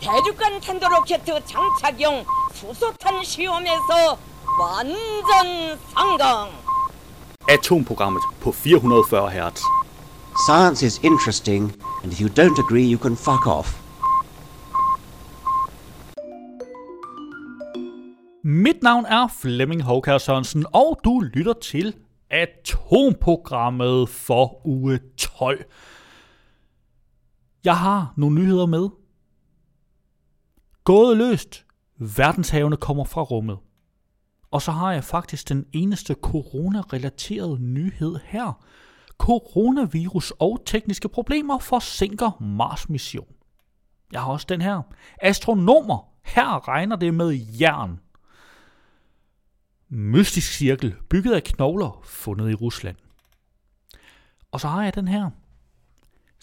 대륙간 탄도로켓 장착용 수소탄 시험에서 완전 성공. Atomprogrammet på 440 Hz. Science is interesting, and if you don't agree, you can fuck off. Mit navn er Flemming Håkær Sørensen, og du lytter til Atomprogrammet for uge 12. Jeg har nogle nyheder med. Gået løst. Verdenshavene kommer fra rummet. Og så har jeg faktisk den eneste corona-relaterede nyhed her. Coronavirus og tekniske problemer forsinker Mars-mission. Jeg har også den her. Astronomer. Her regner det med jern. Mystisk cirkel, bygget af knogler, fundet i Rusland. Og så har jeg den her.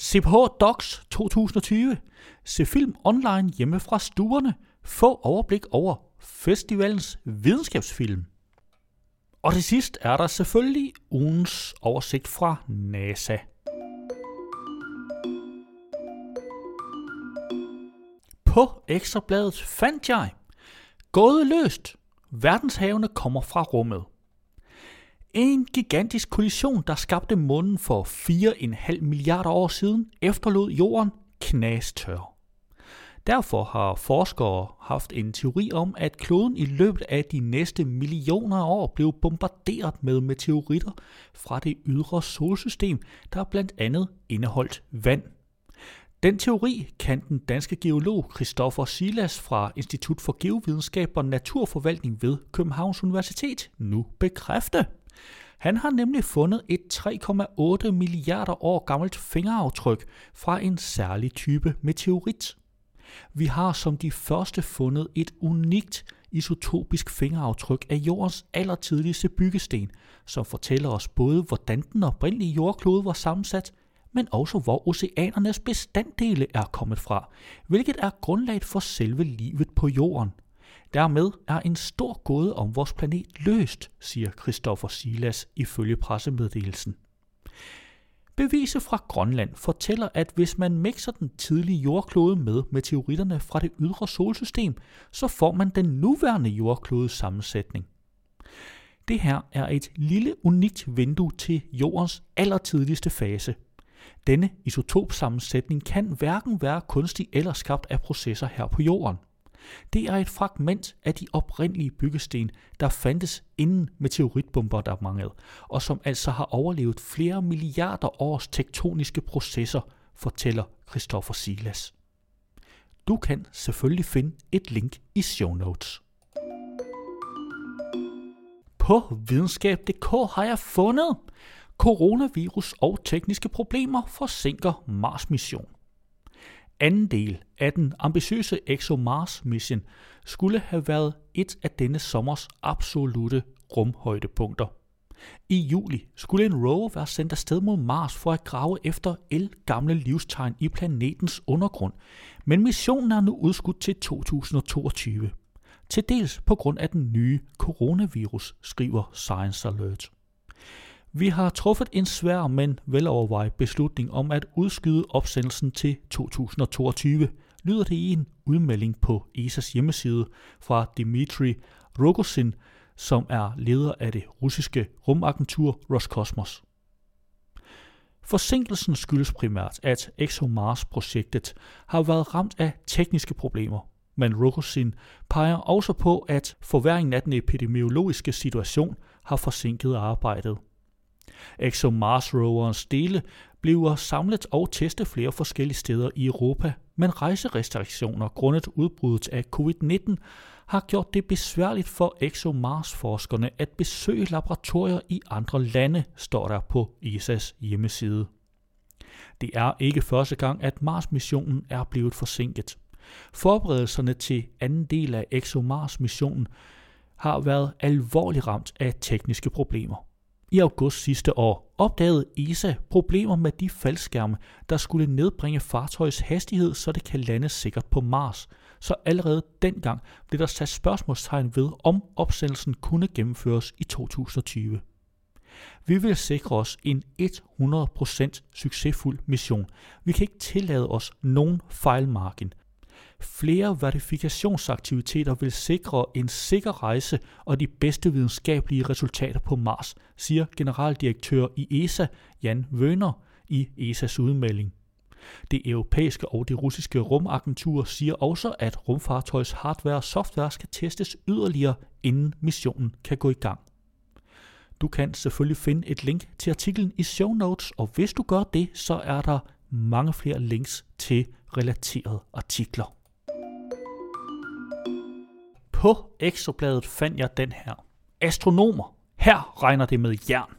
CPH Docs 2020. Se film online hjemme fra stuerne. Få overblik over festivalens videnskabsfilm. Og til sidst er der selvfølgelig ugens oversigt fra NASA. På Ekstrabladet fandt jeg Gået løst. Verdenshavene kommer fra rummet. En gigantisk kollision, der skabte månen for 4,5 milliarder år siden, efterlod jorden knastør. Derfor har forskere haft en teori om, at kloden i løbet af de næste millioner af år blev bombarderet med meteoritter fra det ydre solsystem, der blandt andet indeholdt vand. Den teori kan den danske geolog Christoffer Silas fra Institut for Geovidenskab og Naturforvaltning ved Københavns Universitet nu bekræfte. Han har nemlig fundet et 3,8 milliarder år gammelt fingeraftryk fra en særlig type meteorit. Vi har som de første fundet et unikt isotopisk fingeraftryk af jordens allertidligste byggesten, som fortæller os både, hvordan den oprindelige jordklode var sammensat, men også hvor oceanernes bestanddele er kommet fra, hvilket er grundlaget for selve livet på jorden. Dermed er en stor gåde om vores planet løst, siger Christoffer Silas ifølge pressemeddelelsen. Beviser fra Grønland fortæller, at hvis man mixer den tidlige jordklode med meteoritterne fra det ydre solsystem, så får man den nuværende jordklodes sammensætning. Det her er et lille unikt vindue til jordens allertidligste fase. Denne isotopsammensætning kan hverken være kunstig eller skabt af processer her på jorden. Det er et fragment af de oprindelige byggesten, der fandtes inden meteoritbombardementet, og som altså har overlevet flere milliarder års tektoniske processer, fortæller Christoffer Silas. Du kan selvfølgelig finde et link i show notes. På videnskab.dk har jeg fundet coronavirus og tekniske problemer forsinker Mars-mission. Anden del af den ambitiøse ExoMars-mission skulle have været et af denne sommers absolute rumhøjdepunkter. I juli skulle en rover være sendt afsted mod Mars for at grave efter el gamle livstegn i planetens undergrund, men missionen er nu udskudt til 2022. Til dels på grund af den nye coronavirus, skriver Science Alert. Vi har truffet en svær, men velovervejet beslutning om at udskyde opsendelsen til 2022, lyder det i en udmelding på ESA's hjemmeside fra Dmitri Rogozin, som er leder af det russiske rumagentur Roscosmos. Forsinkelsen skyldes primært, at ExoMars-projektet har været ramt af tekniske problemer, men Rogozin peger også på, at forværingen af den epidemiologiske situation har forsinket arbejdet. ExoMars roverens dele bliver samlet og testet flere forskellige steder i Europa, men rejserestriktioner grundet udbruddet af covid-19 har gjort det besværligt for ExoMars-forskerne at besøge laboratorier i andre lande, står der på ESA's hjemmeside. Det er ikke første gang, at Mars-missionen er blevet forsinket. Forberedelserne til anden del af ExoMars-missionen har været alvorligt ramt af tekniske problemer. I august sidste år opdagede ESA problemer med de faldskærme, der skulle nedbringe fartøjets hastighed, så det kan lande sikkert på Mars. Så allerede dengang blev der sat spørgsmålstegn ved, om opsendelsen kunne gennemføres i 2020. Vi vil sikre os en 100% succesfuld mission. Vi kan ikke tillade os nogen fejlmargin. Flere verifikationsaktiviteter vil sikre en sikker rejse og de bedste videnskabelige resultater på Mars, siger generaldirektør i ESA Jan Wöhner i ESAs udmelding. Det europæiske og det russiske rumagentur siger også, at rumfartøjs hardware og software skal testes yderligere, inden missionen kan gå i gang. Du kan selvfølgelig finde et link til artiklen i show notes, og hvis du gør det, så er der mange flere links til relaterede artikler. På ekstrabladet fandt jeg den her. Astronomer. Her regner det med jern.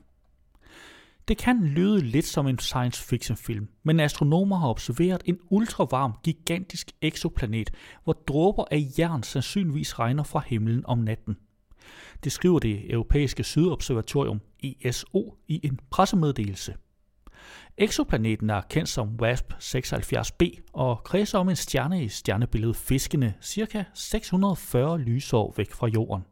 Det kan lyde lidt som en science fiction film, men astronomer har observeret en ultravarm, gigantisk eksoplanet, hvor dråber af jern sandsynligvis regner fra himlen om natten. Det skriver det europæiske sydobservatorium ESO i en pressemeddelelse. Exoplaneten er kendt som WASP-76b og kredser om en stjerne i stjernebilledet Fiskene, ca. 640 lysår væk fra Jorden.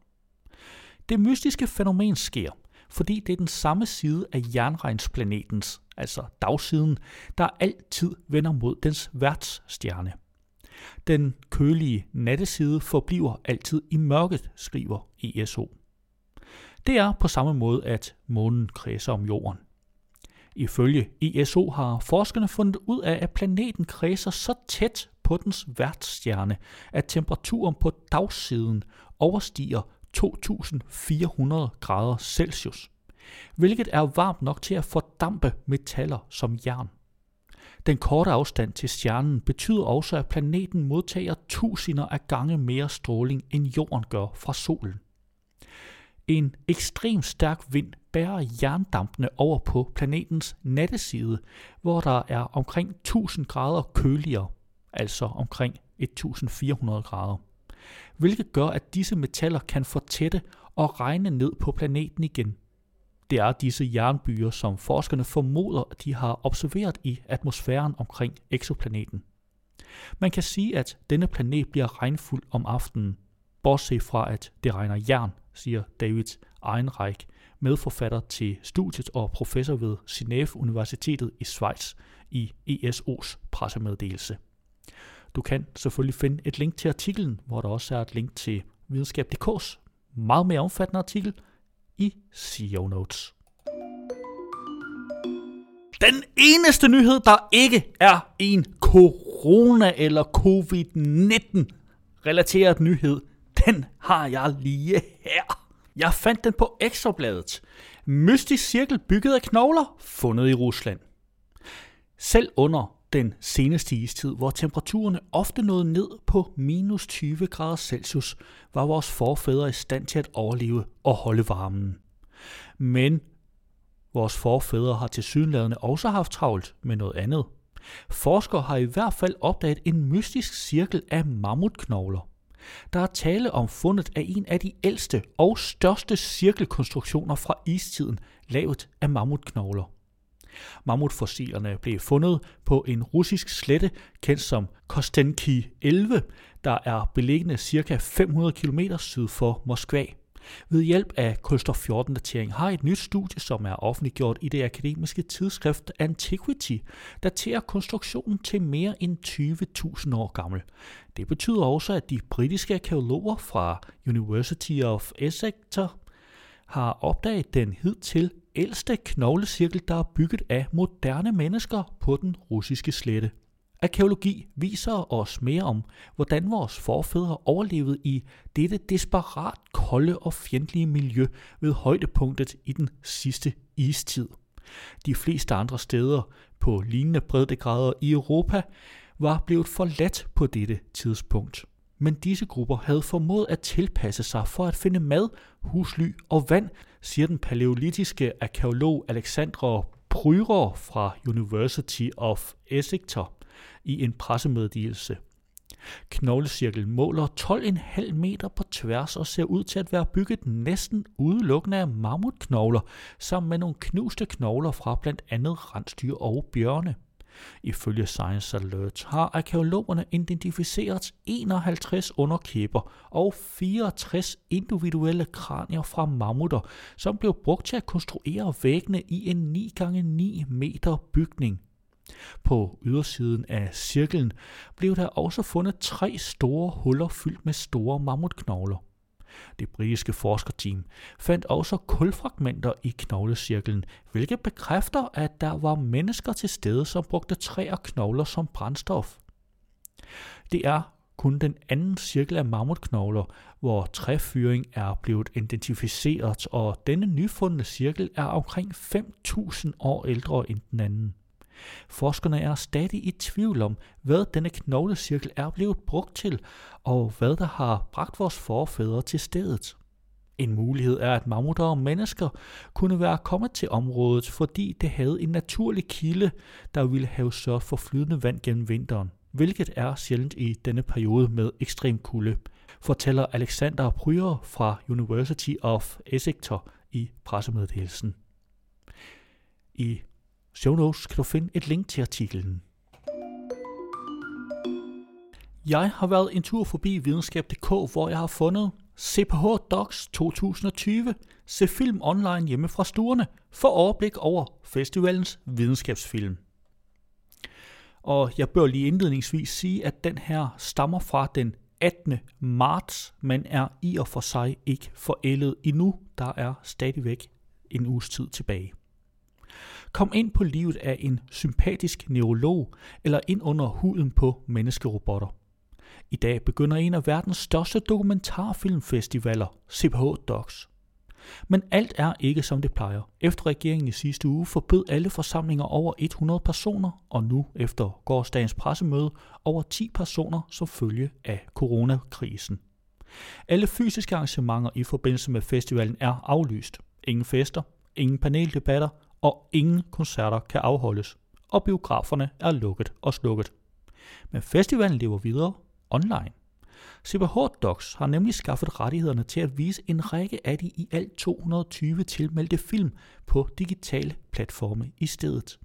Det mystiske fænomen sker, fordi det er den samme side af jernregnsplanetens, altså dagsiden, der altid vender mod dens værtsstjerne. Den kølige natteside forbliver altid i mørket, skriver ESO. Det er på samme måde, at månen kredser om jorden. Ifølge ESO har forskerne fundet ud af, at planeten kredser så tæt på dens værtsstjerne, at temperaturen på dagsiden overstiger 2400 grader Celsius, hvilket er varmt nok til at fordampe metaller som jern. Den korte afstand til stjernen betyder også, at planeten modtager tusinder af gange mere stråling, end jorden gør fra solen. En ekstrem stærk vind bærer jerndampene over på planetens natteside, hvor der er omkring 1000 grader køligere, altså omkring 1400 grader. Hvilket gør, at disse metaller kan fortætte og regne ned på planeten igen. Det er disse jernbyer, som forskerne formoder, at de har observeret i atmosfæren omkring exoplaneten. Man kan sige, at denne planet bliver regnfuld om aftenen, bortset fra at det regner jern, siger David Einreich, medforfatter til studiet og professor ved Genève Universitetet i Schweiz i ESO's pressemeddelelse. Du kan selvfølgelig finde et link til artiklen, hvor der også er et link til videnskab.dk's meget mere omfattende artikel i CEO notes. Den eneste nyhed, der ikke er en corona- eller covid-19 relateret nyhed, den har jeg lige her. Jeg fandt den på Ekstrabladet. Mystisk cirkel bygget af knogler, fundet i Rusland. Selv under den seneste istid, hvor temperaturerne ofte nåede ned på minus 20 grader Celsius, var vores forfædre i stand til at overleve og holde varmen. Men vores forfædre har til sydenladende også haft travlt med noget andet. Forskere har i hvert fald opdaget en mystisk cirkel af mammutknogler. Der er tale om fundet af en af de ældste og største cirkelkonstruktioner fra istiden, lavet af mammutknogler. Mammutfossilerne blev fundet på en russisk slette, kendt som Kostenki 11, der er beliggende ca. 500 km syd for Moskva. Ved hjælp af kulstof 14-datering har et nyt studie, som er offentliggjort i det akademiske tidsskrift Antiquity, daterer konstruktionen til mere end 20.000 år gammel. Det betyder også, at de britiske arkeologer fra University of Essex har opdaget den hidtil ældste knoglecirkel, der er bygget af moderne mennesker på den russiske slette. Arkeologi viser os mere om, hvordan vores forfædre overlevede i dette desperat kolde og fjendtlige miljø ved højdepunktet i den sidste istid. De fleste andre steder på lignende breddegrader i Europa var blevet forladt på dette tidspunkt. Men disse grupper havde formået at tilpasse sig for at finde mad, husly og vand, siger den paleolitiske arkeolog Alexandra Pryrer fra University of Exeter i en pressemeddelelse. Knoglecirklen måler 12,5 meter på tværs og ser ud til at være bygget næsten udelukkende af mammutknogler, sammen med nogle knuste knogler fra blandt andet rensdyr og bjørne. Ifølge Science Alert har arkeologerne identificeret 51 underkæber og 64 individuelle kranier fra mammutter, som blev brugt til at konstruere væggene i en 9x9 meter bygning. På ydersiden af cirklen blev der også fundet tre store huller fyldt med store mammutknogler. Det britiske forskerteam fandt også kulfragmenter i knoglecirklen, hvilket bekræfter, at der var mennesker til stede, som brugte træ og knogler som brændstof. Det er kun den anden cirkel af mammutknogler, hvor træfyring er blevet identificeret, og denne nyfundne cirkel er omkring 5.000 år ældre end den anden. Forskerne er stadig i tvivl om, hvad denne knoglecirkel er blevet brugt til, og hvad der har bragt vores forfædre til stedet. En mulighed er, at mammutter og mennesker kunne være kommet til området, fordi det havde en naturlig kilde, der ville have sørget for flydende vand gennem vinteren, hvilket er sjældent i denne periode med ekstrem kulde, fortæller Alexander Pryor fra University of Exeter i pressemeddelelsen. I show notes kan du finde et link til artiklen. Jeg har været en tur forbi videnskab.dk, hvor jeg har fundet CPH Docs 2020. Se film online hjemme fra stuerne for overblik over festivalens videnskabsfilm. Og jeg bør lige indledningsvis sige, at den her stammer fra den 18. marts, men er i og for sig ikke forældet endnu. Der er stadigvæk en uges tid tilbage. Kom ind på livet af en sympatisk neurolog eller ind under huden på menneskerobotter. I dag begynder en af verdens største dokumentarfilmfestivaler, CPH Docs. Men alt er ikke som det plejer. Efter regeringen i sidste uge forbød alle forsamlinger over 100 personer, og nu efter gårdsdagens pressemøde over 10 personer som følge af coronakrisen. Alle fysiske arrangementer i forbindelse med festivalen er aflyst. Ingen fester, ingen paneldebatter og ingen koncerter kan afholdes, og biograferne er lukket og slukket. Men festivalen lever videre online. CBH Docs har nemlig skaffet rettighederne til at vise en række af de i alt 220 tilmeldte film på digitale platforme i stedet.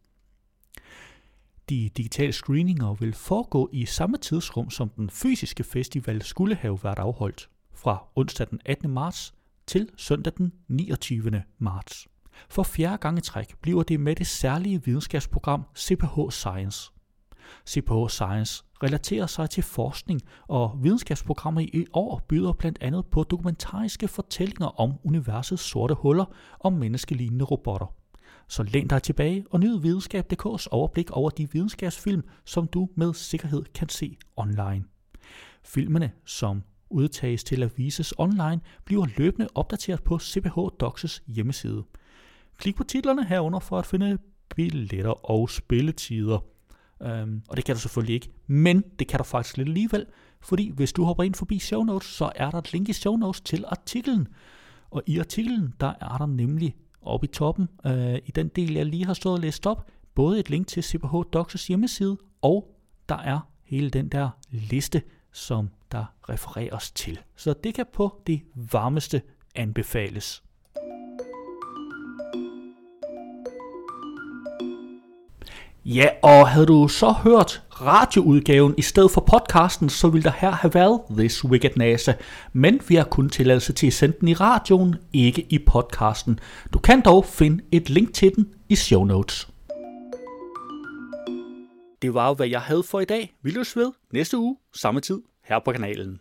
De digitale screeninger vil foregå i samme tidsrum, som den fysiske festival skulle have været afholdt, fra onsdag den 18. marts til søndag den 29. marts. For fjerde gang i træk bliver det med det særlige videnskabsprogram CPH Science. CPH Science relaterer sig til forskning, og videnskabsprogrammet i år byder blandt andet på dokumentariske fortællinger om universets sorte huller og menneskelignende robotter. Så læn dig tilbage og nyd videnskab.dk's overblik over de videnskabsfilm, som du med sikkerhed kan se online. Filmene, som udtages til at vises online, bliver løbende opdateret på CPH Docs hjemmeside. Klik på titlerne herunder for at finde billetter og spilletider. Um, og det kan du selvfølgelig ikke, men det kan du faktisk lidt alligevel, fordi hvis du hopper ind forbi show notes, så er der et link i show notes til artiklen. Og i artiklen, der er der nemlig oppe i toppen, uh, i den del, jeg lige har stået og læst op, både et link til CPH Docs hjemmeside, og der er hele den der liste, som der refereres til. Så det kan på det varmeste anbefales. Ja, og havde du så hørt radioudgaven i stedet for podcasten, så ville der her have været This Wicked NASA. Men vi har kun tilladelse til at sende den i radioen, ikke i podcasten. Du kan dog finde et link til den i show notes. Det var jo, hvad jeg havde for i dag. Vi løs ved næste uge, samme tid, her på kanalen.